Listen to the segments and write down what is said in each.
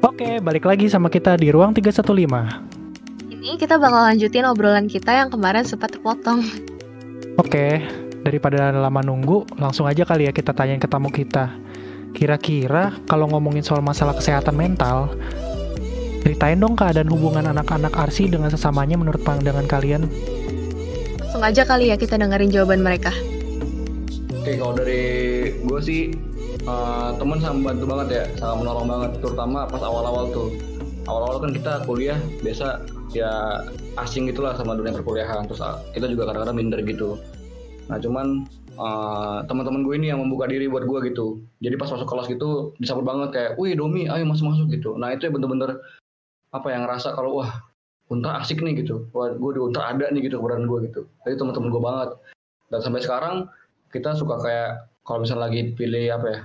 Oke, balik lagi sama kita di Ruang 315. Ini kita bakal lanjutin obrolan kita yang kemarin sempat terpotong. Oke, daripada lama nunggu, langsung aja kali ya kita tanyain ke tamu kita. Kira-kira kalau ngomongin soal masalah kesehatan mental, ceritain dong keadaan hubungan anak-anak Arsi dengan sesamanya menurut pandangan kalian. Langsung aja kali ya kita dengerin jawaban mereka. Oke, kalau dari gue sih uh, temen sama bantu banget ya, sangat menolong banget, terutama pas awal-awal tuh. Awal-awal kan kita kuliah biasa ya asing gitulah sama dunia perkuliahan, terus uh, kita juga kadang-kadang minder gitu. Nah cuman uh, teman-teman gue ini yang membuka diri buat gue gitu. Jadi pas masuk kelas gitu disambut banget kayak, wih Domi, ayo masuk-masuk gitu. Nah itu ya bener-bener apa yang ngerasa kalau wah Unta asik nih gitu, wah gue di Unta ada nih gitu keberadaan gue gitu. Jadi teman-teman gue banget. Dan sampai sekarang kita suka kayak kalau misalnya lagi pilih apa ya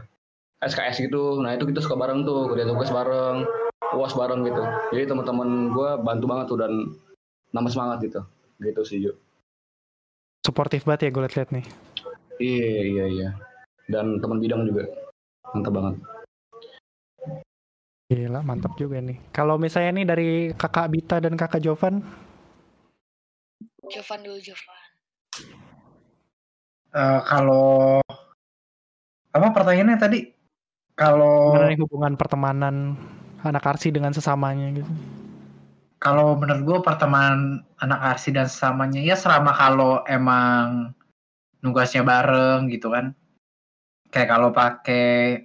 SKS gitu nah itu kita suka bareng tuh kerja tugas bareng uas bareng gitu. Jadi teman-teman gue bantu banget tuh dan nambah semangat gitu. Gitu sih Ju. Suportif banget ya gue liat-liat nih. iya iya iya. Dan teman bidang juga. Mantap banget. Gila, mantap juga nih. Kalau misalnya nih dari kakak Bita dan kakak Jovan, Jovan dulu Jovan. Eh, kalau apa pertanyaannya tadi? Kalau hubungan pertemanan anak Arsi dengan sesamanya gitu? kalau menurut gue pertemanan anak arsi dan sesamanya ya selama kalau emang nugasnya bareng gitu kan. Kayak kalau pakai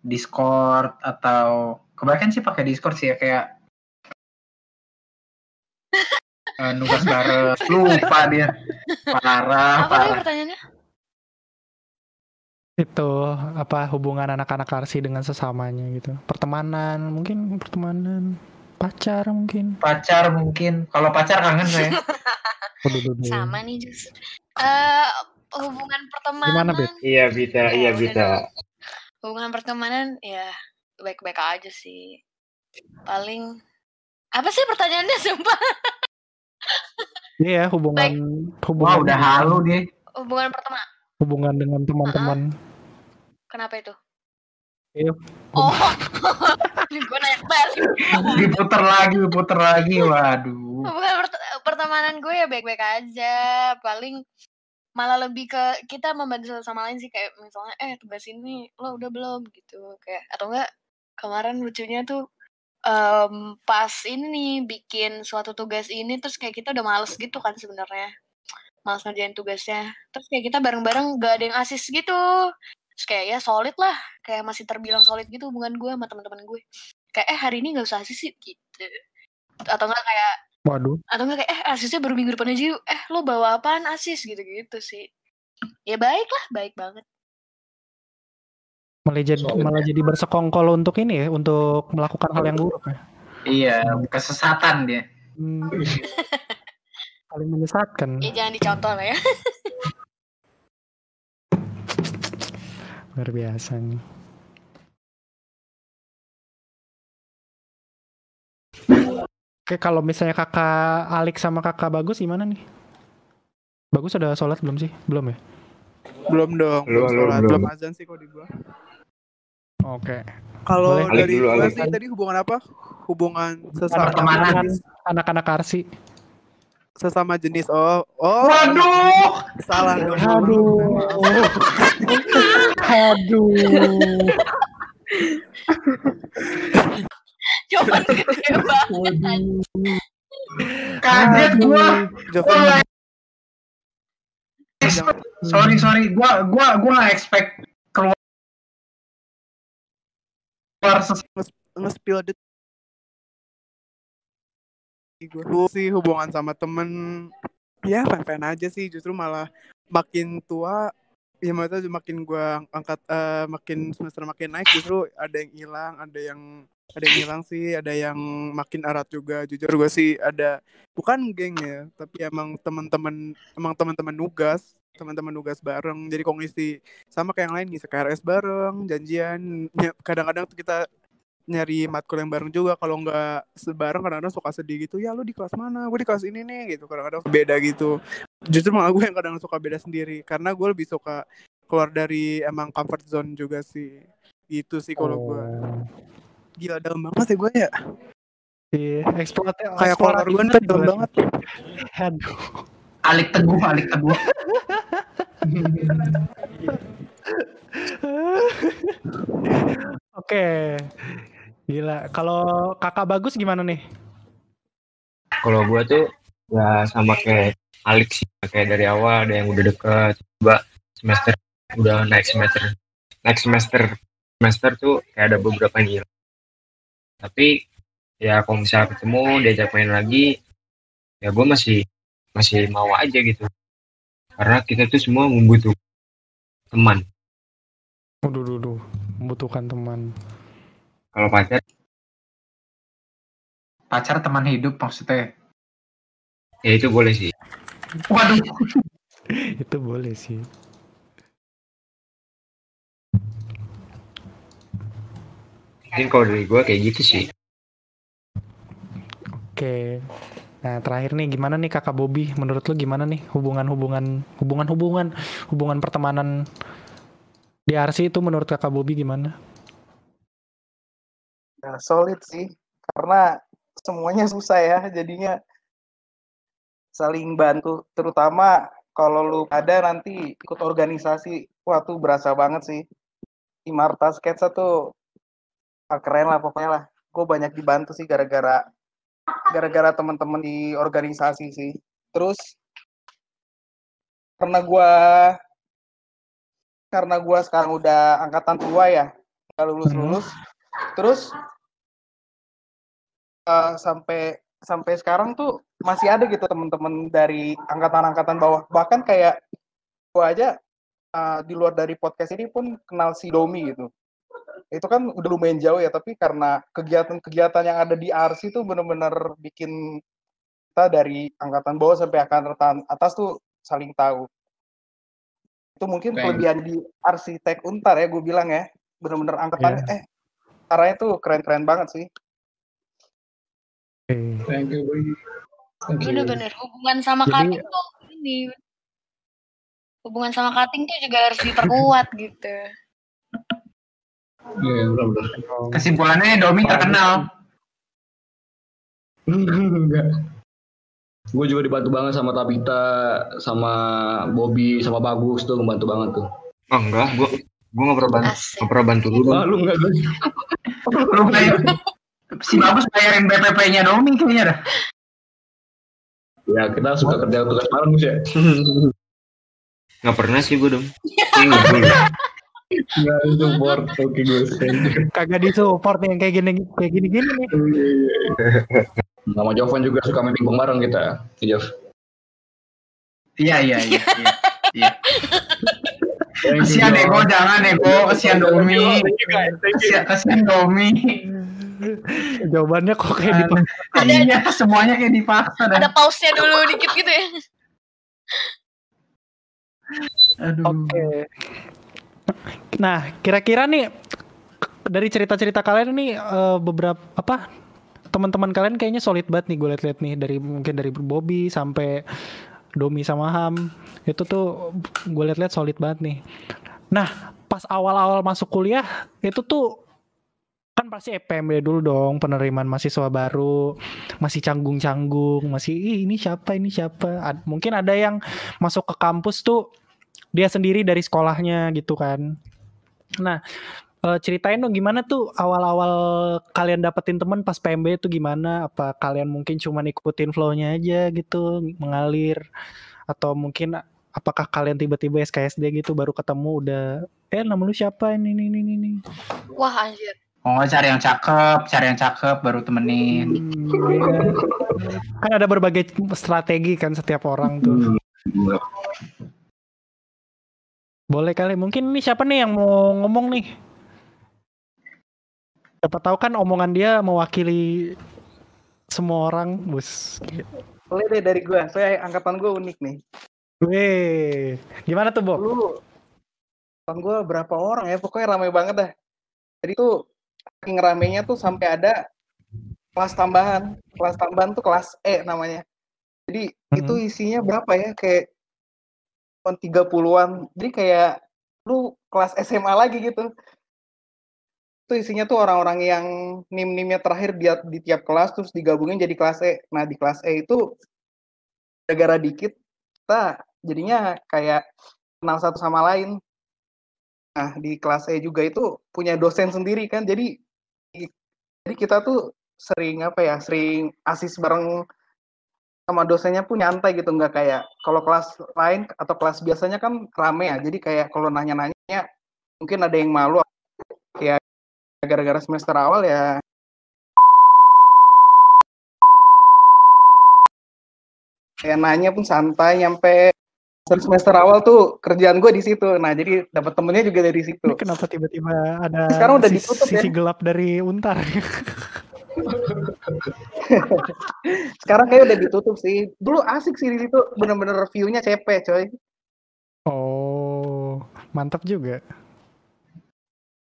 Discord atau kebanyakan sih pakai Discord sih ya kayak eh, nugas bareng lupa dia parah Apa parah pertanyaannya? Itu apa hubungan anak-anak Arsi dengan sesamanya gitu? Pertemanan, mungkin pertemanan, pacar mungkin. pacar mungkin kalau pacar kangen saya. Sama nih justru. Eh hubungan pertemanan. Gimana, Bet? Iya bisa, Ya, iya bisa. Hubungan pertemanan ya baik-baik aja sih. Paling apa sih pertanyaannya sumpah? Iya, hubungan wah hubungan udah halu dia Hubungan pertemanan hubungan dengan teman-teman. kenapa itu? Iya. Oh, gue nanya balik. diputer lagi diputer lagi waduh Hubungan pert- pertemanan gue ya baik-baik aja. Paling malah lebih ke kita membantu satu sama lain sih kayak misalnya eh tugas ini lo udah belum gitu kayak atau enggak kemarin lucunya tuh em, pas ini nih bikin suatu tugas ini terus kayak kita udah males gitu kan sebenarnya males ngerjain tugasnya. Terus kayak kita bareng-bareng gak ada yang asis gitu. Terus kayak ya solid lah. Kayak masih terbilang solid gitu hubungan gue sama teman-teman gue. Kayak eh hari ini gak usah asis sih gitu. Atau enggak kayak Waduh, atau enggak kayak eh asisnya baru minggu depan aja yuk. Eh lo bawa apaan asis? Gitu-gitu sih. Ya baik lah baik banget. Malah jadi Solid. malah jadi bersekongkol untuk ini ya, untuk melakukan hal yang buruk ya. iya kesesatan dia. Hmm. Paling menyesatkan. ya jangan dicontoh lah ya Luar biasa nih. Oke, kalau misalnya kakak Alex sama kakak Bagus gimana nih? Bagus udah sholat belum sih? Belum ya? Belum dong, Belum, belum, belum, sholat, belum. belum azan sih kok di gua. Oke. Kalau. Alik dari dulu, gua Alik. sih tadi hubungan apa? Hubungan sesama Anak-anak Arsi. Sesama jenis. Oh, oh. waduh Salah dong. Aduh. Aduh. coba gede banget kaget gua sorry sorry gua gua gua nggak expect keluar nge-spill gue sih hubungan sama temen ya fan-fan aja sih. Justru malah makin tua ya maksudnya makin gua angkat eh, makin semester makin naik justru ada yang hilang ada yang ada yang hilang sih ada yang makin erat juga. Jujur gue sih ada bukan geng ya tapi emang teman-teman emang teman-teman nugas teman-teman nugas bareng. Jadi kalau ngisi sama kayak yang lain ngisi KRS bareng janjian. Kadang-kadang kita nyari matkul yang bareng juga kalau nggak sebareng kadang-kadang suka sedih gitu ya lu di kelas mana gue di kelas ini nih gitu kadang-kadang beda gitu justru malah gue yang kadang suka beda sendiri karena gue lebih suka keluar dari emang comfort zone juga sih gitu sih kalau gue Oh. Gila dalam banget ya gue ya. Iya, eksplor Kayak kolor gue ntar dalam banget. Aduh. Alik teguh, alik teguh. Oke. Gila. Kalau kakak bagus gimana nih? Kalau gua tuh ya sama kayak Alex kayak dari awal ada yang udah deket, coba semester udah naik semester, naik semester semester tuh kayak ada beberapa yang hilang. Tapi ya kalau misalnya ketemu diajak main lagi, ya gua masih masih mau aja gitu. Karena kita tuh semua membutuhkan teman. Waduh, duh, duh. membutuhkan teman. Kalau pacar Pacar teman hidup maksudnya. ya itu boleh sih. Waduh. Itu boleh sih. Mungkin kalau dari gua kayak gitu sih. Oke. Nah, terakhir nih gimana nih Kakak Bobby? Menurut lu gimana nih hubungan-hubungan hubungan-hubungan hubungan pertemanan di RC itu menurut Kakak Bobby gimana? Nah, solid sih, karena semuanya susah ya, jadinya saling bantu, terutama kalau lu ada nanti ikut organisasi, wah tuh berasa banget sih. Imarta Sketsa tuh ah, keren lah pokoknya lah. Gue banyak dibantu sih gara-gara gara-gara teman-teman di organisasi sih. Terus karena gua karena gua sekarang udah angkatan tua ya, nggak lulus-lulus. Terus eh, sampai sampai sekarang tuh masih ada gitu teman-teman dari angkatan-angkatan bawah. Bahkan kayak gua aja eh, di luar dari podcast ini pun kenal si Domi gitu. Itu kan udah lumayan jauh ya, tapi karena kegiatan-kegiatan yang ada di RC tuh bener-bener bikin kita dari angkatan bawah sampai angkatan atas tuh saling tahu. Itu mungkin Thank- kelebihan di arsitek Untar ya, gue bilang ya. Bener-bener angkatan eh caranya tuh keren-keren banget sih. Thank you, you. Bener-bener hubungan sama Jadi- cutting tuh ini hubungan sama cutting tuh juga harus diperkuat gitu. Iya, benar-benar. Kesimpulannya Domi terkenal. Enggak. Gue juga dibantu banget sama Tabita, sama Bobby, sama Bagus tuh membantu banget tuh. Oh enggak, gua gua nggak pernah bantu, nggak pernah bantu lu. Bang. Ah, lu enggak? Lu. Si Bagus bayarin BPP-nya Domi kayaknya dah. Ya kita suka kerja tugas bareng Gus ya. Nggak pernah sih gua dong. Enggak dulu. Enggak support. Oke you. Kagak disupport nih yang kayak gini kayak gini-gini nih. Sama Jovan juga suka main pingpong bareng kita. Iya, Jov. Iya iya iya. iya. Iya. Kasihan. Ego, jangan Ego, kasihan Domi. Kasihan Domi. Jawabannya kok kayak di Ada Iya, semuanya kayak dipaksa dan ada pause-nya dulu dikit gitu ya. aduh. Oke. Nah, kira-kira nih dari cerita-cerita kalian nih eh, beberapa apa teman-teman kalian kayaknya solid banget nih gue liat-liat nih dari mungkin dari Bobby sampai Domi sama Ham itu tuh gue liat-liat solid banget nih. Nah, pas awal-awal masuk kuliah itu tuh kan pasti EPMD dulu dong penerimaan mahasiswa baru masih canggung-canggung masih Ih, ini siapa ini siapa Ad- mungkin ada yang masuk ke kampus tuh dia sendiri dari sekolahnya gitu kan. Nah, eh, ceritain dong gimana tuh awal-awal kalian dapetin temen pas PMB itu gimana? Apa kalian mungkin cuma ikutin flow-nya aja gitu, mengalir atau mungkin apakah kalian tiba-tiba SKSD gitu baru ketemu udah eh nama lu siapa ini ini ini ini. Wah anjir. Oh, cari yang cakep, cari yang cakep baru temenin. Kan ada berbagai strategi kan setiap orang tuh. Boleh kali. Mungkin ini siapa nih yang mau ngomong nih? Siapa tahu kan omongan dia mewakili semua orang, bus. Boleh deh dari gue, saya angkatan gue unik nih. Weh, gimana tuh, Bob? Angkatan gue berapa orang ya, pokoknya ramai banget dah. Jadi tuh saking ramenya tuh sampai ada kelas tambahan. Kelas tambahan tuh kelas E namanya. Jadi Mhm. itu isinya berapa ya? Kayak cuma 30-an. Jadi kayak lu kelas SMA lagi gitu. itu isinya tuh orang-orang yang nim-nimnya terakhir di, di tiap kelas terus digabungin jadi kelas E. Nah di kelas E itu gara-gara dikit kita jadinya kayak kenal satu sama lain. Nah di kelas E juga itu punya dosen sendiri kan jadi jadi kita tuh sering apa ya sering asis bareng sama dosennya pun nyantai gitu nggak kayak kalau kelas lain atau kelas biasanya kan rame ya jadi kayak kalau nanya-nanya mungkin ada yang malu kayak gara-gara semester awal ya. Kayak nanya pun santai nyampe semester awal tuh kerjaan gue di situ nah jadi dapat temennya juga dari situ Ini kenapa tiba-tiba ada Sekarang udah sis- ditutup ya. sisi gelap dari Untar? sekarang kayak udah ditutup sih dulu asik sih di situ bener-bener view-nya cepet coy oh, mantap juga.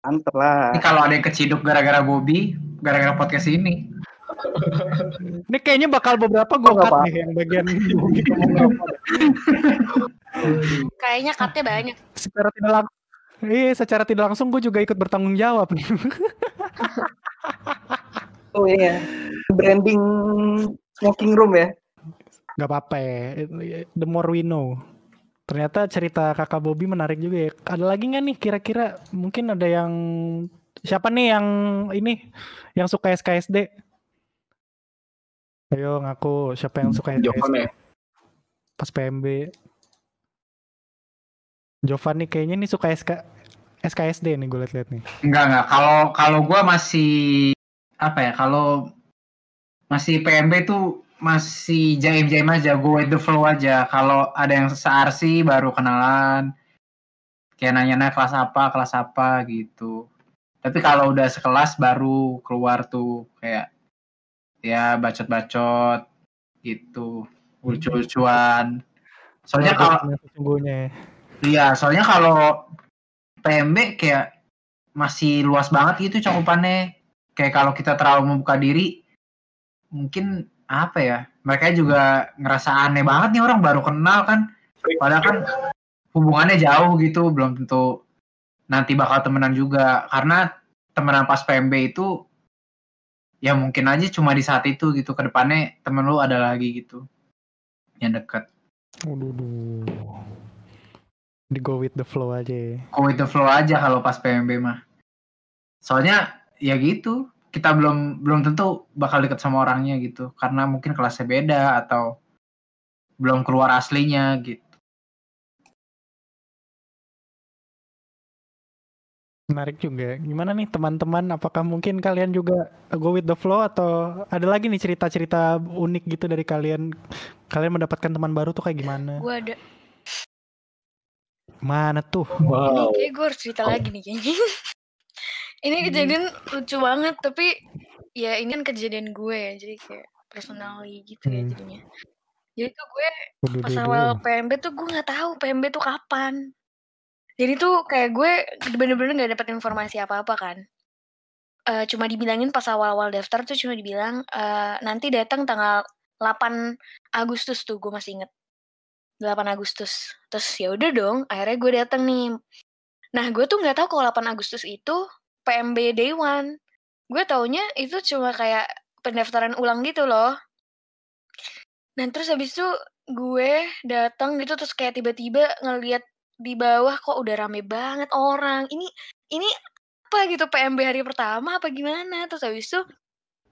mantep lah Ini kalau ada yang keciduk gara-gara Bobby, gara-gara podcast ini. Ini kayaknya bakal beberapa gue cut nih yang bagian apa. Kayaknya cutnya banyak. secara tidak langsung. Iya, secara tidak langsung gue juga ikut bertanggung jawab nih. oh iya branding smoking room ya Gak apa-apa ya. The more we know. Ternyata cerita kakak Bobby menarik juga ya. Ada lagi nggak nih kira-kira mungkin ada yang siapa nih yang ini yang suka SKSD? Ayo ngaku siapa yang suka SKSD Jovan ya pas PMB? Jovan nih kayaknya nih suka SK SKSD nih gue liat-liat nih. Enggak enggak. Kalau kalau gua masih apa ya? Kalau masih PMB tuh masih jaim-jaim aja, go with the flow aja. Kalau ada yang se-RC baru kenalan. Kayak nanya-nanya kelas apa, kelas apa gitu. Tapi kalau udah sekelas baru keluar tuh kayak ya bacot-bacot gitu. Lucu-lucuan. Soalnya kalau sesungguhnya Iya, soalnya kalau PMB kayak masih luas banget gitu cakupannya. Kayak kalau kita terlalu membuka diri, mungkin apa ya? Mereka juga ngerasa aneh banget nih orang baru kenal kan. Padahal kan hubungannya jauh gitu, belum tentu nanti bakal temenan juga. Karena temenan pas PMB itu ya mungkin aja cuma di saat itu gitu. Ke depannya temen lu ada lagi gitu yang. Waduh, duh. Di go with the flow aja ya. go with the flow aja kalau pas PMB mah. Soalnya ya gitu, kita belum belum tentu bakal deket sama orangnya gitu, karena mungkin kelasnya beda atau belum keluar aslinya gitu. Menarik juga. Gimana nih teman-teman? Apakah mungkin kalian juga go with the flow atau ada lagi nih cerita-cerita unik gitu dari kalian? Kalian mendapatkan teman baru tuh kayak gimana? Gue ada. Mana tuh? wow Ini kayak gue harus cerita lagi nih kayaknya. ini kejadian lucu banget tapi ya ini kan kejadian gue ya jadi kayak personally gitu ya Hmm. jadinya. Jadi tuh gue pas awal. PMB tuh gue nggak tahu PMB tuh kapan. Jadi tuh kayak gue bener-bener nggak dapet informasi apa-apa kan. Eh, cuma dibilangin pas awal-awal daftar tuh cuma dibilang eh, nanti datang tanggal 8 Agustus tuh gue masih inget. 8 Agustus. Terus ya udah dong akhirnya gue datang nih. Nah gue tuh nggak tahu kalau 8 Agustus itu PMB Day One. Gue taunya itu cuma kayak pendaftaran ulang gitu loh. Dan terus habis itu gue datang gitu terus kayak tiba-tiba ngeliat di bawah kok udah rame banget orang. Ini ini apa gitu PMB hari pertama apa gimana? Terus habis itu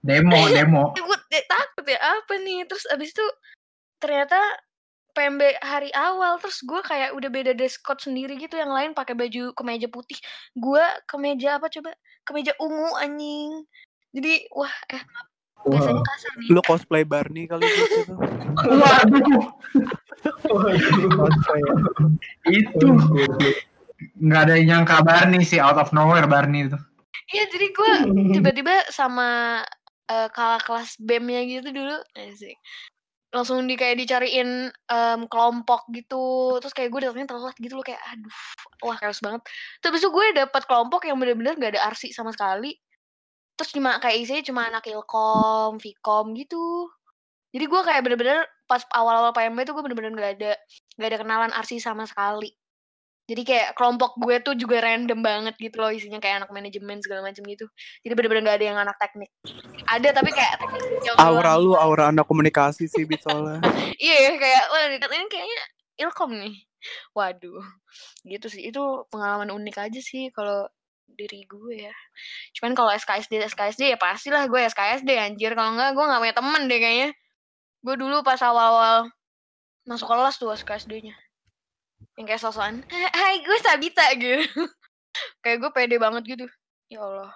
Demo, demo. gue takut ya apa nih? Terus abis itu ternyata PMB hari awal terus gue kayak udah beda dress code sendiri gitu yang lain pakai baju kemeja putih. Gue kemeja apa coba? Kemeja ungu anjing. Jadi wah eh biasanya kasar nih Lu cosplay Barney kali gitu. Waduh, Cosplay. itu. Nggak ada yang nyangka Barney sih out of nowhere Barney itu. iya jadi gue tiba-tiba sama kakak kelas BEM-nya gitu dulu. Asik langsung di kayak dicariin em, kelompok gitu. Terus kayak gue datangnya telat gitu loh kayak aduh wah chaos banget. Terus itu gue dapet kelompok yang bener-bener gak ada arsi sama sekali terus cuma kayak isinya cuma anak ilkom vkom gitu jadi gue kayak bener-bener pas awal-awal PMB tuh gue bener-bener gak ada gak ada kenalan arsi sama sekali Jadi kayak kelompok gue tuh juga random banget gitu loh isinya kayak anak manajemen segala macam gitu. Jadi bener-bener gak ada yang anak teknik. Ada tapi kayak teknik Aura lu aura anak komunikasi sih Bit soalnya. Iya kayak wah ini kayaknya ilkom nih. Waduh. Gitu sih. Itu pengalaman unik aja sih kalau diri gue ya. Cuman kalau SKSD SKSD ya pastilah gue SKSD anjir. Kalau enggak gue gak punya temen deh kayaknya. Gue dulu pas awal-awal masuk kelas tuh SKSD-nya. Yang kayak sosokan, "Eh, hai gue Sabita gitu. kayak gue pede banget gitu. Ya Allah.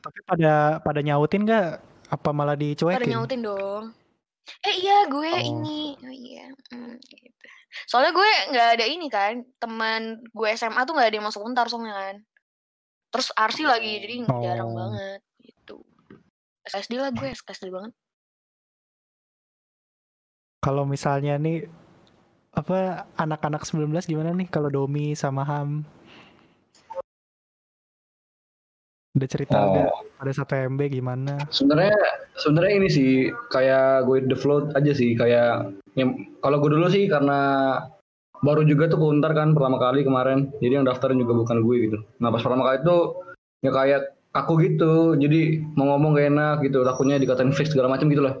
Tapi pada pada nyautin nggak? Apa malah Pada dicuekin? nyautin dong. Eh iya gue Oh. ini. Oh iya. Hmm, gitu. Soalnya gue nggak ada ini kan. Teman gue SMA tuh nggak ada yang masuk untar soalnya kan. Terus Arsi lagi jadi jarang Oh. banget gitu. SKSD lah gue SKSD banget. Kalau misalnya nih apa anak-anak 19 gimana nih kalau Domi sama Ham? Udah cerita Oh. nggak pada satu MB gimana? sebenarnya sebenarnya ini sih kayak gue the flow aja sih kayak yang kalau gue dulu sih karena baru juga tuh keuntar kan pertama kali kemarin. Jadi yang daftarin juga bukan gue gitu. Nah pas pertama kali tuh ya kayak kaku gitu. Jadi mau ngomong gak enak gitu. Takutnya dikatain fix segala macam gitu lah.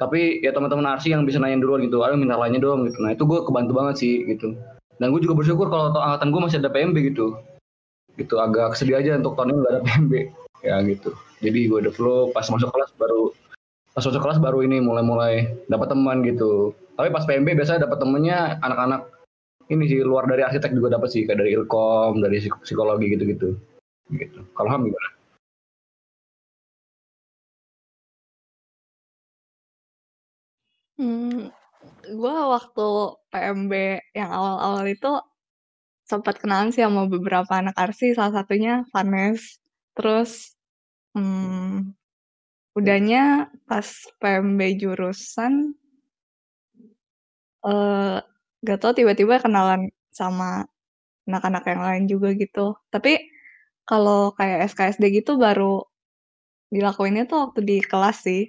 Tapi ya teman-teman Arsi yang bisa nanyain duluan gitu. Ayo minta lainnya dong gitu. Nah itu gue kebantu banget sih gitu. Dan gue juga bersyukur kalau angkatan gue masih ada PMB gitu. Gitu agak sedih aja untuk tahun ini nggak ada PMB ya gitu. Jadi gue flow pas masuk kelas baru pas masuk kelas baru ini mulai-mulai dapat teman gitu. Tapi pas PMB biasanya dapat temennya anak-anak ini sih luar dari arsitek juga dapat sih kayak dari ilkom dari psik- psikologi gitu-gitu. Gitu. Kalau ham gimana? Hmm, gue waktu PMB yang awal-awal itu sempat kenalan sih sama beberapa anak arsi, salah satunya Vanes. Terus, hmm, udahnya pas PMB jurusan, eh gak tau tiba-tiba kenalan sama anak-anak yang lain juga gitu. Tapi kalau kayak SKSD gitu baru dilakuinnya tuh waktu di kelas sih.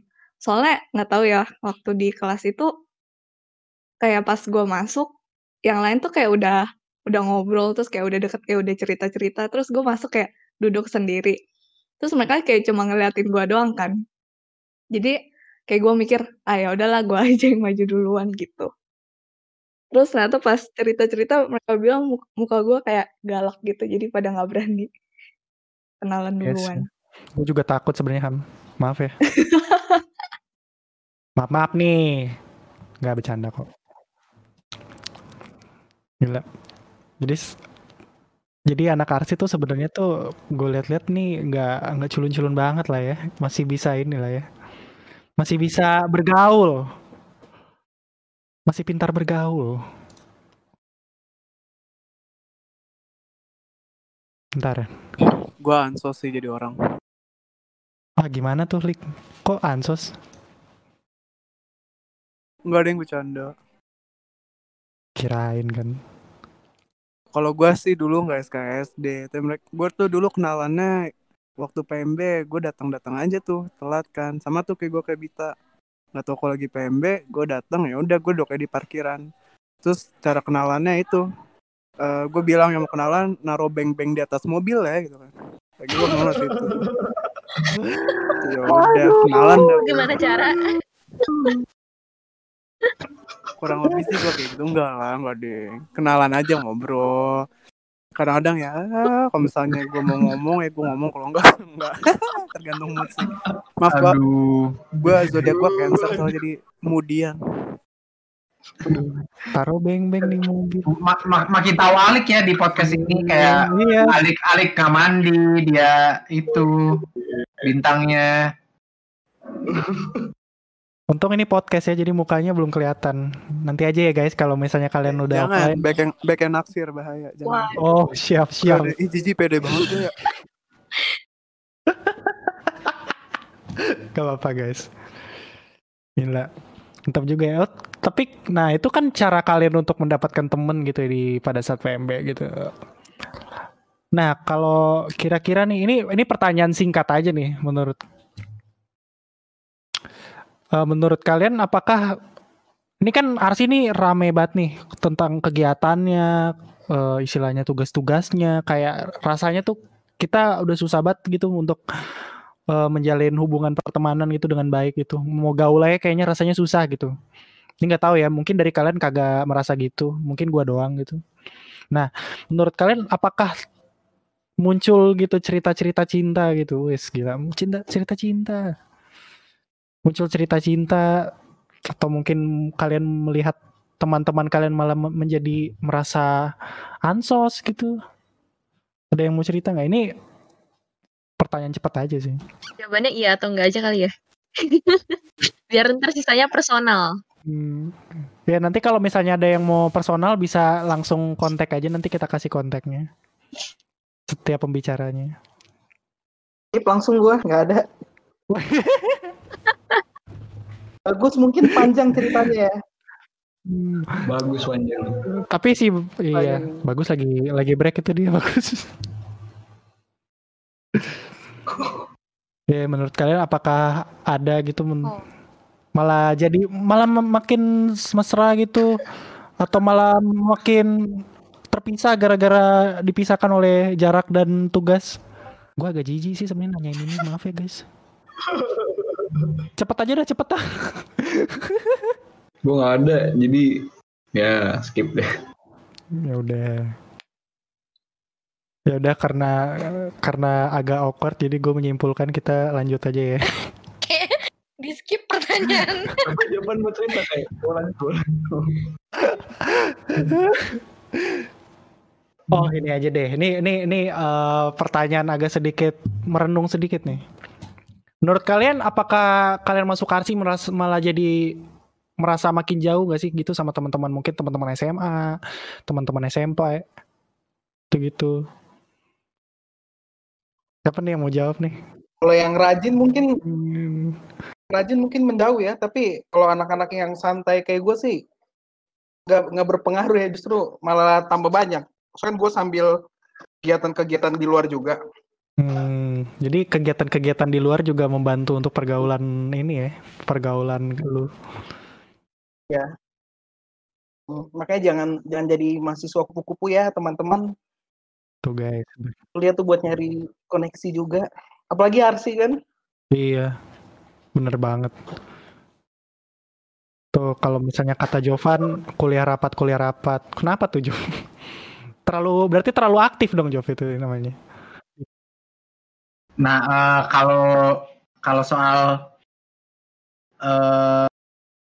Soalnya nggak tahu ya, waktu di kelas itu kayak pas gue masuk, yang lain tuh kayak udah udah ngobrol, terus kayak udah deket, kayak udah cerita-cerita, terus gue masuk kayak duduk sendiri. Terus mereka kayak cuma ngeliatin gue doang kan. Jadi kayak gue mikir, ah ya udahlah gue aja yang maju duluan gitu. Terus ternyata pas cerita-cerita mereka bilang mu- muka gue kayak galak gitu, jadi pada nggak berani kenalan Yes. duluan. Gue juga takut sebenarnya Ham. Maaf ya. maaf maaf nih. Nggak bercanda kok. Gila. Jadi jadi anak arsi tuh sebenarnya tuh gue liat-liat nih nggak nggak culun-culun banget lah ya. Masih bisa ini lah ya. Masih bisa bergaul. Masih pintar bergaul. Bentar ya. Gue ansos sih jadi orang. Ah gimana tuh Lik? Kok ansos? Nggak ada yang bercanda. Kirain kan. Kalau gue sih dulu nggak SKSD. Tapi gue tuh dulu kenalannya waktu PMB. Gue datang-datang aja tuh telat kan. Sama tuh kayak gue kayak Bita. Nggak tau kalau lagi PMB, gue datang ya udah gue duduk di parkiran. Terus cara kenalannya itu, eh gue bilang yang mau kenalan naruh beng-beng di atas mobil ya gitu kan. Lagi gue mau situ. ya udah kenalan dah. Gimana cara? kurang lebih sih gue kayak gitu enggak lah enggak deh kenalan aja ngobrol kadang-kadang ya kalau misalnya gue mau ngomong ya gue ngomong kalau enggak enggak tergantung mood sih maaf gue Aduh. gue zodiak gue cancer soalnya jadi kemudian Taruh beng-beng di mobil. Ma- ma- makin tahu Alik ya di podcast ini kayak Iya. Alik Alik nggak mandi dia itu bintangnya Untung ini podcast ya, jadi mukanya belum kelihatan. Nanti aja ya guys, kalau misalnya kalian udah jangan back yang back yang naksir bahaya jangan Oh siap siap. Pede, ih jijik pede banget ya Gak apa-apa guys. Gila. Mantap juga ya. Oh, tapi nah itu kan cara kalian untuk mendapatkan temen gitu ya di pada saat PMB gitu. Nah kalau kira-kira nih ini ini pertanyaan singkat aja nih menurut Eh, menurut kalian apakah ini kan Arsi ini rame banget nih tentang kegiatannya eh, istilahnya tugas-tugasnya kayak rasanya tuh kita udah susah banget gitu untuk eh, menjalin hubungan pertemanan gitu dengan baik gitu. Mau gaul aja kayaknya rasanya susah gitu. Ini nggak tahu ya mungkin dari kalian kagak merasa gitu mungkin gua doang gitu. Nah menurut kalian apakah muncul gitu cerita-cerita cinta gitu? Wes gila cinta cerita cinta muncul cerita cinta atau mungkin kalian melihat teman-teman kalian malah me- menjadi merasa ansos gitu ada yang mau cerita nggak ini pertanyaan cepat aja sih Jawabannya iya atau enggak aja kali ya. Biar ntar sisanya personal. Hmm. ya nanti kalau misalnya ada yang mau personal bisa langsung kontak aja nanti kita kasih kontaknya setiap pembicaranya langsung gua nggak ada. Bagus mungkin panjang ceritanya ya. Hmm, Bagus panjang. tapi sih iya Paling- bagus lagi lagi break itu dia bagus ya menurut kalian apakah ada gitu men- Oh. malah jadi malah makin mesra gitu atau malah makin terpisah gara-gara dipisahkan oleh jarak dan tugas gua agak jijik sih sebenarnya nanyain ini maaf ya guys cepet aja dah cepet dah Gue nggak ada, jadi ya skip deh. ya udah ya udah karena karena agak awkward jadi gue menyimpulkan kita lanjut aja ya di skip pertanyaan. Apa jawaban mau cerita kayak "Oh, lanjut, oh, lanjut." oh ini aja deh ini ini ini eh, pertanyaan agak sedikit merenung sedikit nih menurut kalian apakah kalian masuk arsi merasa malah jadi merasa makin jauh gak sih gitu sama teman-teman mungkin teman-teman SMA teman-teman SMP itu gitu siapa nih yang mau jawab nih Kalau yang rajin mungkin Hmm, rajin mungkin menjauh ya, tapi kalau anak-anak yang santai kayak gue sih nggak nggak berpengaruh ya, justru malah tambah banyak. Soalnya gue sambil kegiatan-kegiatan di luar juga. Hmm, jadi kegiatan-kegiatan di luar juga membantu untuk pergaulan ini ya pergaulan lu Hmm, Makanya jangan jangan jadi mahasiswa kupu-kupu ya teman-teman. tuh guys Kuliah tuh buat nyari koneksi juga. Apalagi Arsi kan. Iya, bener banget. Tuh kalau misalnya kata Jovan kuliah rapat kuliah rapat, kenapa tuh Jov? Terlalu berarti terlalu aktif dong Jov itu namanya. Nah, eh, kalau kalau soal eh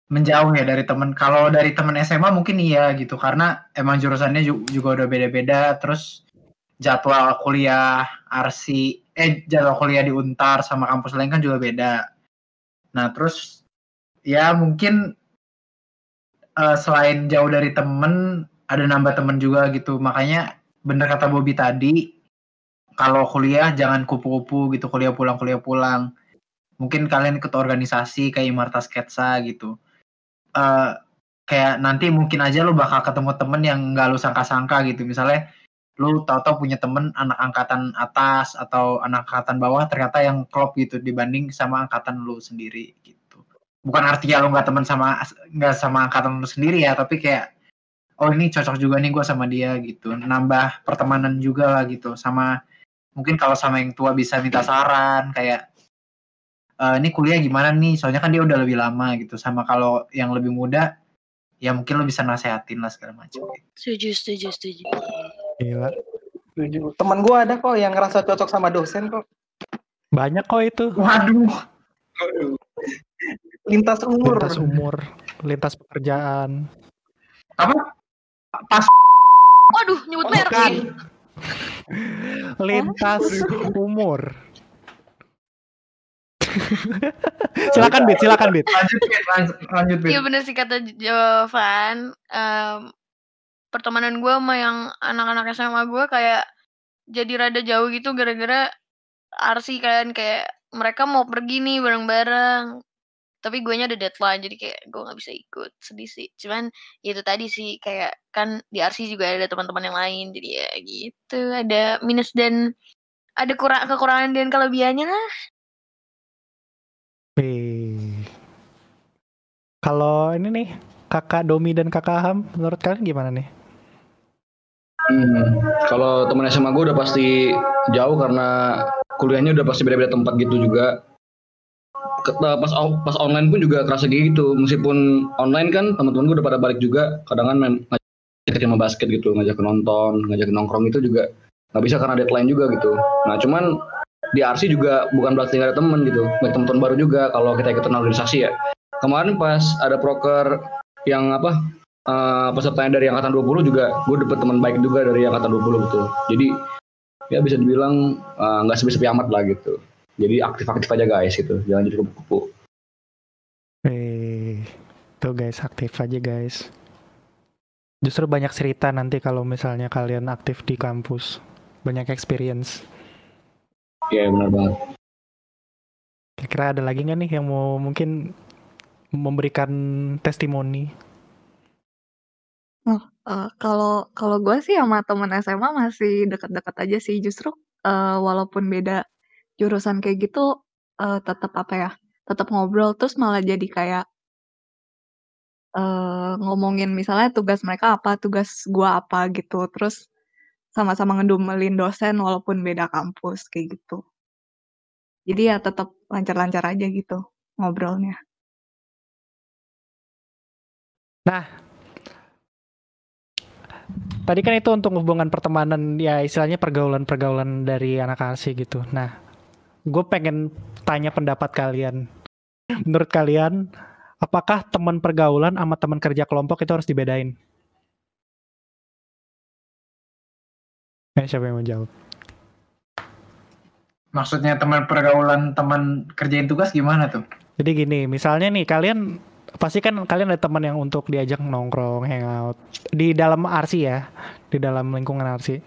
menjauh ya dari temen, kalau dari temen SMA mungkin iya gitu, karena emang jurusannya ju- juga udah beda-beda, terus jadwal kuliah arsi, eh jadwal kuliah di Untar sama kampus lain kan juga beda. Nah, terus ya mungkin eh, selain jauh dari temen, ada nambah temen juga gitu, makanya bener kata Bobby tadi, kalau kuliah jangan kupu-kupu gitu kuliah pulang kuliah pulang. Mungkin kalian ikut organisasi kayak Imarta Sketsa gitu. Eh kayak nanti mungkin aja lu bakal ketemu temen yang nggak lu sangka-sangka gitu. Misalnya lu tahu-tahu punya temen anak angkatan atas atau anak angkatan bawah ternyata yang klop gitu dibanding sama angkatan lu sendiri gitu. Bukan artinya lu nggak temen sama nggak sama angkatan lu sendiri ya tapi kayak oh ini cocok juga nih gue sama dia gitu. Nambah pertemanan juga lah gitu sama mungkin kalau sama yang tua bisa minta saran kayak "Eh, ini kuliah gimana nih soalnya kan dia udah lebih lama gitu sama kalau yang lebih muda ya mungkin lo bisa nasehatin lah segala macam gitu. Setuju, setuju, setuju. Gila. Setuju. Teman gue ada kok yang ngerasa cocok sama dosen kok. Banyak kok itu. waduh Lintas umur. Lintas umur, lintas pekerjaan. apa pas Waduh, nyebut merek. Lintas umur. silakan Bit, silakan Bit. lanjut Bit, lanjut lanjut Bit. Iya bener sih kata Jovan. Em, pertemanan gue sama yang anak-anak SMA gue kayak jadi rada jauh gitu gara-gara Arsi kan kayak mereka mau pergi nih bareng-bareng. Tapi gue ada deadline jadi kayak gue nggak bisa ikut sedih sih. Cuman ya itu tadi sih kayak kan di Arsi juga ada teman-teman yang lain jadi ya gitu ada minus dan ada kurang kekurangan dan kelebihannya lah. Wih. Kalau ini nih, kakak Domi dan kakak Ham, menurut kalian gimana nih? Hmm, kalau teman SMA gue udah pasti jauh karena kuliahnya udah pasti beda-beda tempat gitu juga. Ke- Pas pas online pun juga kerasa gitu. Meskipun online kan teman-teman gue udah pada balik juga. Kadang kan ngajak sama basket gitu, ngajak nonton, ngajak nongkrong itu juga nggak bisa karena deadline juga gitu. Nah cuman di RC juga bukan berarti nggak ada temen gitu. Banyak teman-teman baru juga kalau kita ikutan organisasi ya. Kemarin pas ada proker yang apa eh, pesertanya dari angkatan 20 juga gue dapet teman baik juga dari angkatan 20 gitu jadi ya bisa dibilang eh, nggak sepi-sepi amat lah gitu jadi aktif-aktif aja guys gitu jangan jadi kupu-kupu Eh, tuh guys aktif aja guys. Justru banyak cerita nanti kalau misalnya kalian aktif di kampus, banyak experience. ya benar banget Kira-kira ada lagi nggak nih yang mau mungkin memberikan testimoni? Eh, kalau kalau gue sih sama temen SMA masih dekat-dekat aja sih. Justru eh, walaupun beda jurusan kayak gitu, eh, tetap apa ya? Tetap ngobrol terus malah jadi kayak eh, ngomongin misalnya tugas mereka apa, tugas gua apa gitu. Terus sama-sama ngedumelin dosen walaupun beda kampus kayak gitu. Jadi ya tetap lancar-lancar aja gitu ngobrolnya. Tadi kan itu untuk hubungan pertemanan ya istilahnya pergaulan-pergaulan dari anak arsi gitu. Nah, gue pengen tanya pendapat kalian. Menurut kalian, apakah teman pergaulan sama teman kerja kelompok itu harus dibedain? Eh, siapa yang mau jawab? Maksudnya teman pergaulan, teman kerjain tugas gimana tuh? Jadi gini, misalnya nih kalian pasti kan kalian ada teman yang untuk diajak nongkrong, hangout di dalam RC ya, di dalam lingkungan RC.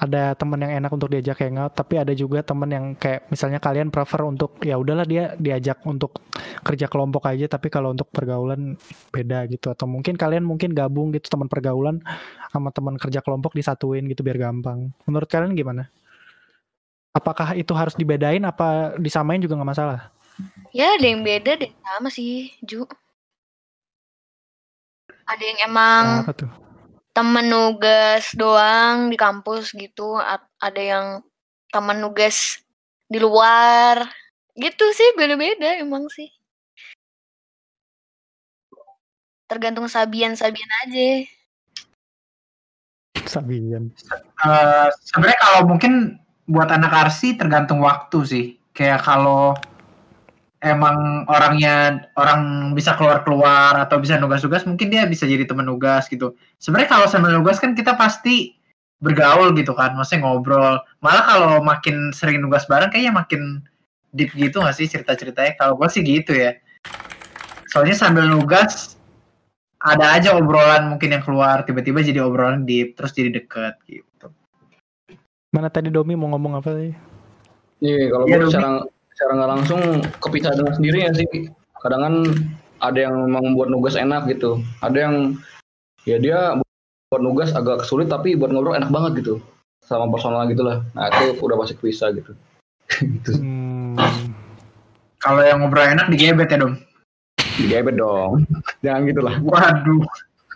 Ada teman yang enak untuk diajak hangout, tapi ada juga teman yang kayak misalnya kalian prefer untuk ya udahlah dia diajak untuk kerja kelompok aja, tapi kalau untuk pergaulan beda gitu. Atau mungkin kalian mungkin gabung gitu teman pergaulan sama teman kerja kelompok disatuin gitu biar gampang. Menurut kalian gimana? Apakah itu harus dibedain apa disamain juga nggak masalah? Ya ada yang beda, ada yang sama sih, Ju. Ada yang emang Apa tuh? Temen nugas doang di kampus gitu. a- Ada yang temen nugas di luar. Gitu sih, beda-beda emang sih. Tergantung sabian-sabian aja. Sabian. Eh, sebenarnya kalau mungkin buat anak arsi tergantung waktu sih. Kayak kalau emang orangnya orang bisa keluar-keluar atau bisa nugas-nugas, mungkin dia bisa jadi teman nugas gitu. Sebenarnya kalau sama nugas kan kita pasti bergaul gitu kan, maksudnya ngobrol. Malah kalau makin sering nugas bareng kayaknya makin deep gitu gak sih cerita-ceritanya? Kalau gue sih gitu ya. Soalnya sambil nugas ada aja obrolan mungkin yang keluar tiba-tiba jadi obrolan deep terus jadi deket gitu. Mana tadi Domi mau ngomong apa sih? Iya, kalau Iya, gue Domi. secara secara nggak langsung kepisah dengan sendirinya sih. Kadang kan ada yang memang buat nugas enak gitu. Ada yang ya dia buat nugas agak sulit tapi buat ngobrol enak banget gitu. Sama personal gitu lah. Nah itu udah pasti kepisah gitu. gitu. Hmm, Kalau yang ngobrol enak digebet ya dong. Digebet dong. Jangan gitu lah. Waduh,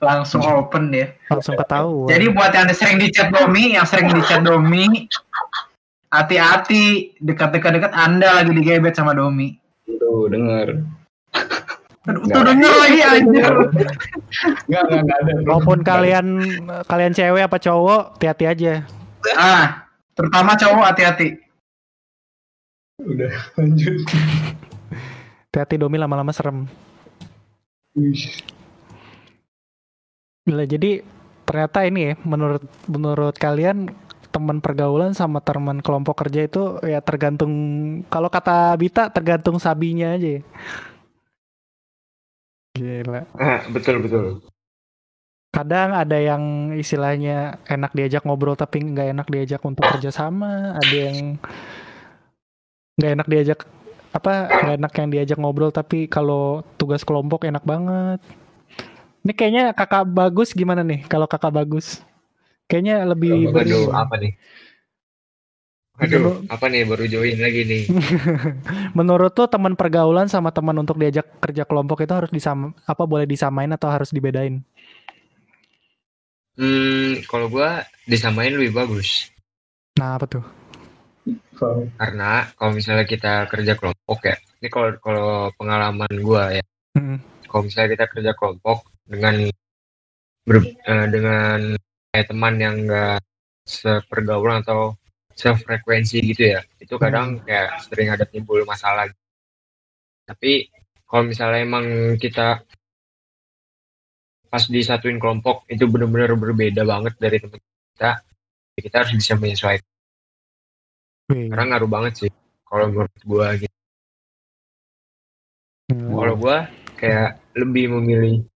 langsung open ya. langsung ketahuan. Jadi buat yang sering di chat Domi, yang sering di chat Domi, hati-hati dekat-dekat-dekat Anda lagi digebet sama Domi. Tuh denger. Aduh, tuh denger lagi anjir. Enggak, enggak, enggak ada. Maupun kalian kalian cewek apa cowok, hati-hati aja. Ah, terutama cowok hati-hati. Udah lanjut. Hati-hati Domi lama-lama serem. Gila, jadi ternyata ini ya menurut menurut kalian teman pergaulan sama teman kelompok kerja itu ya tergantung kalau kata Bita tergantung sabinya aja. Gila. Ah, betul betul. Kadang ada yang istilahnya enak diajak ngobrol tapi nggak enak diajak untuk kerja sama, ada yang nggak enak diajak apa nggak enak yang diajak ngobrol tapi kalau tugas kelompok enak banget. Ini kayaknya kakak bagus gimana nih kalau kakak bagus? Kayaknya lebih Waduh, apa nih? Aduh, Menurut- apa nih baru join lagi nih? Menurut tuh teman pergaulan sama teman untuk diajak kerja kelompok itu harus disam apa boleh disamain atau harus dibedain? Hmm, kalau gua disamain lebih bagus. Nah, apa tuh? Karena kalau misalnya kita kerja kelompok ya, ini kalau kalau pengalaman gua ya, Mm. kalau misalnya kita kerja kelompok dengan ber- eh, dengan kayak teman yang enggak sepergaulan atau sefrekuensi gitu ya, itu kadang kayak sering ada timbul masalah. Tapi kalau misalnya emang kita pas disatuin kelompok itu benar-benar berbeda banget dari teman kita, ya kita harus bisa menyesuaikan. Wih, Karena ngaruh banget sih kalau menurut gua gitu. gila. Kalau gua kayak lebih memilih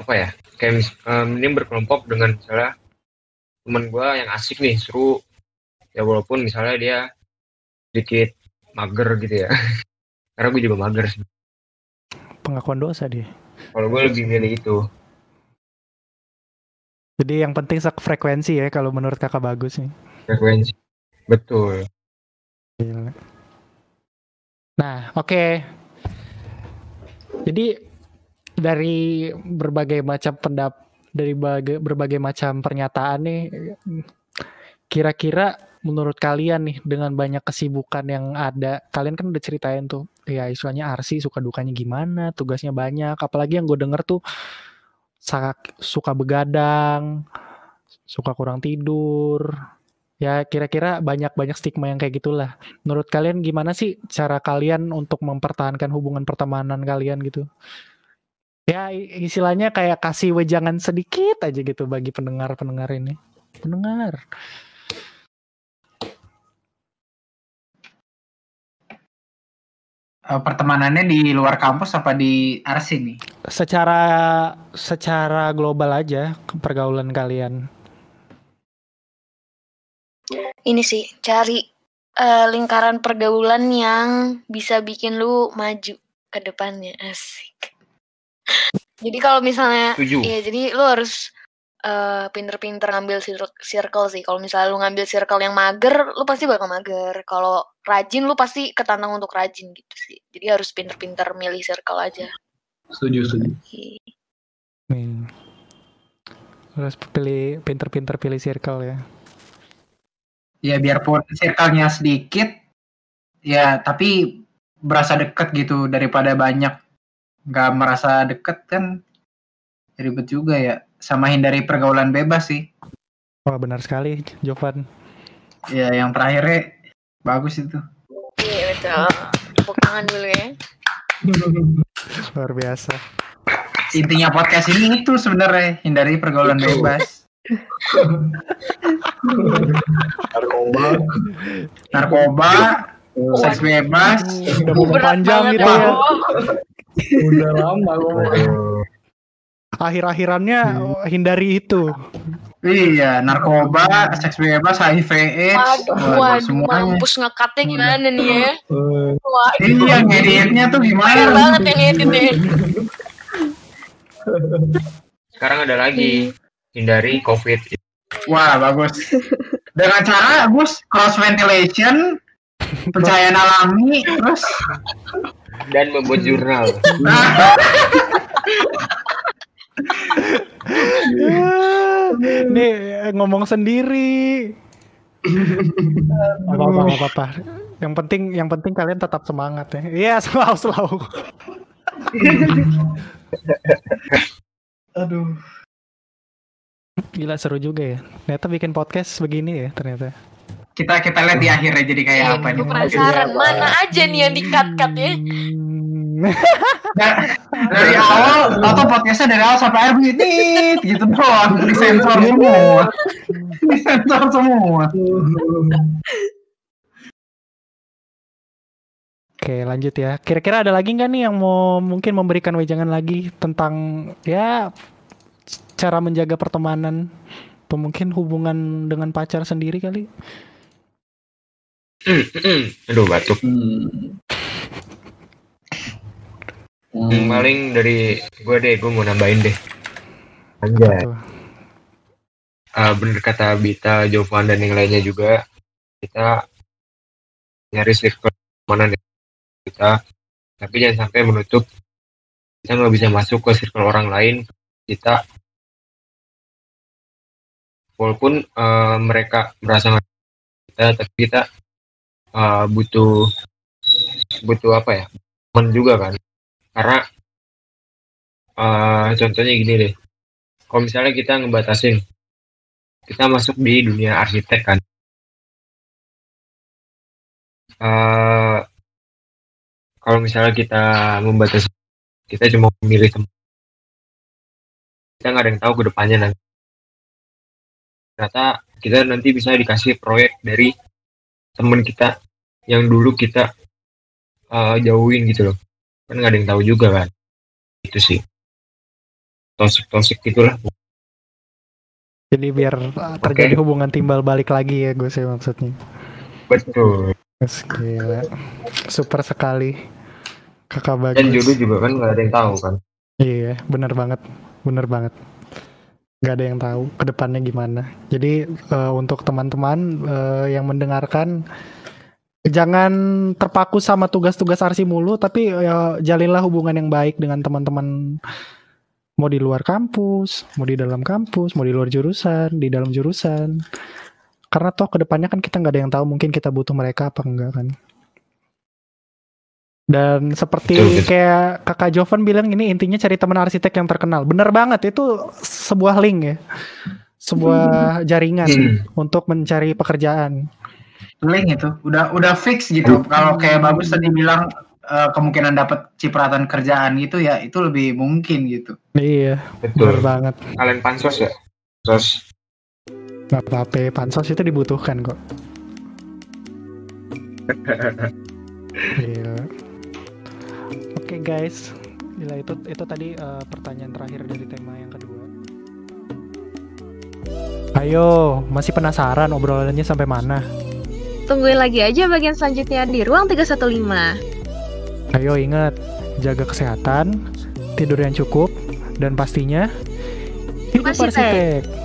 apa ya? Kayak mis- eh, mending berkelompok dengan misalnya teman gua yang asik nih, seru. Ya walaupun misalnya dia sedikit mager gitu ya. Karena gue juga mager sih. pengakuan dosa dia. Kalau gue lebih milih itu. Jadi yang penting frekuensi ya kalau menurut kakak bagus nih. Frekuensi. Betul. Gila. Nah, oke. Jadi dari berbagai macam pendap dari baga- berbagai macam pernyataan nih kira-kira menurut kalian nih dengan banyak kesibukan yang ada, kalian kan udah ceritain tuh, ya istilahnya Arsi suka dukanya gimana, tugasnya banyak, apalagi yang gue denger tuh suka begadang, suka kurang tidur, ya kira-kira banyak-banyak stigma yang kayak gitulah. Menurut kalian gimana sih cara kalian untuk mempertahankan hubungan pertemanan kalian gitu? Ya istilahnya kayak kasih wejangan sedikit aja gitu bagi pendengar-pendengar ini. Pendengar. Eh, pertemanannya di luar kampus apa di Arsi nih? Secara secara global aja pergaulan kalian. Ini sih cari eh, lingkaran pergaulan yang bisa bikin lu maju ke depannya. Asik. Jadi kalau misalnya. Iya, jadi lu harus eh, pinter-pinter ngambil cir- circle sih. Kalau misalnya lu ngambil circle yang mager, lu pasti bakal mager. Kalau rajin, lu pasti ketantang untuk rajin gitu sih. Jadi harus pinter-pinter milih circle aja. Setuju, setuju. Nih. Harus pilih pinter-pinter pilih circle ya. Ya biarpun circle-nya sedikit, ya tapi berasa deket gitu daripada banyak nggak merasa deket kan ribet juga ya. Sama hindari pergaulan bebas sih. Wah benar sekali, Jovan. Ya yang terakhirnya bagus itu. Iya, betul. Tepuk tangan dulu ya. Luar biasa. Intinya podcast ini itu sebenarnya hindari pergaulan Itu. bebas. Narkoba. Narkoba, seks bebas. Udah mau panjang gitu ya. Udah lama ngomongnya. Aduh. Akhir-akhirannya oh, hindari itu. Iya, narkoba, seks bebas, HIV, AIDS, Waduh, semuanya. mampus ngekatnya gimana nih ya? Waduh, Iya, ngeditnya tuh gimana? banget yang ngedit. Sekarang ada lagi hindari COVID Wah, bagus. Dengan cara, Gus, cross ventilation, pencahayaan alami, terus dan membuat jurnal. Nih ngomong sendiri. Apa apa apa apa. Yang penting yang penting kalian tetap semangat ya. Iya selalu selalu. aduh. Gila seru juga ya. Ternyata bikin podcast begini ya ternyata. Kita kita lihat di akhirnya jadi kayak Iya, apa nih. penasaran mana aja nih yang di-cut-cut ya? Hmm. Nah, dari awal, atau podcastnya dari awal sampai akhir begini, gitu doang, disensor semua, disensor semua. Oke lanjut ya. Kira-kira ada lagi nggak nih yang mau mungkin memberikan wejangan lagi tentang ya cara menjaga pertemanan atau mungkin hubungan dengan pacar sendiri kali? Aduh batuk. Hmm. Hmm, paling dari gue deh, gue mau nambahin deh. Anjay. Ah, bener kata Bita, Jovan dan yang lainnya juga kita nyari circle mana kita, tapi jangan sampai menutup kita nggak bisa masuk ke circle orang lain. Kita walaupun eh, mereka merasa kita tapi kita eh, butuh butuh apa ya teman juga kan. Karena eh, contohnya gini deh. Kalau misalnya kita ngebatasin kita masuk di dunia arsitek kan. Eh, kalau misalnya kita membatasi kita cuma memilih teman kita nggak ada yang tahu ke depannya nanti. Ternyata kita nanti bisa dikasih proyek dari teman kita yang dulu kita eh, jauhin gitu loh kan nggak ada yang tahu juga kan itu sih toxic toxic gitulah Jadi biar uh, terjadi hubungan timbal balik lagi ya gue sih maksudnya. betul gila. Super sekali. Kakak bagus. dan jodoh juga kan nggak ada yang tahu kan Iya, bener banget, bener banget. Gak ada yang tahu ke depannya gimana. Jadi eh, untuk teman-teman eh, yang mendengarkan, jangan terpaku sama tugas-tugas arsi mulu, tapi ya, jalinlah hubungan yang baik dengan teman-teman. Mau di luar kampus, mau di dalam kampus, mau di luar jurusan, di dalam jurusan. Karena toh ke depannya kan kita nggak ada yang tahu, mungkin kita butuh mereka apa enggak kan. Dan seperti Betul, betul. kayak kakak Jovan bilang ini intinya cari teman arsitek yang terkenal. Bener banget itu sebuah link ya, sebuah jaringan Hmm. untuk mencari pekerjaan. link itu udah udah fix gitu kalau kayak bagus tadi bilang eh, kemungkinan dapat cipratan kerjaan gitu ya itu lebih mungkin gitu Iya, betul bener banget. kalian pansos ya pansos Gak apa-apa, pansos itu dibutuhkan kok. Iya. Oke guys, gila itu itu tadi eh, pertanyaan terakhir dari tema yang kedua. Ayo, masih penasaran obrolannya sampai mana? Tungguin lagi aja bagian selanjutnya di ruang 315. Ayo ingat, jaga kesehatan, tidur yang cukup, dan pastinya hidup Arsitek. arsitek.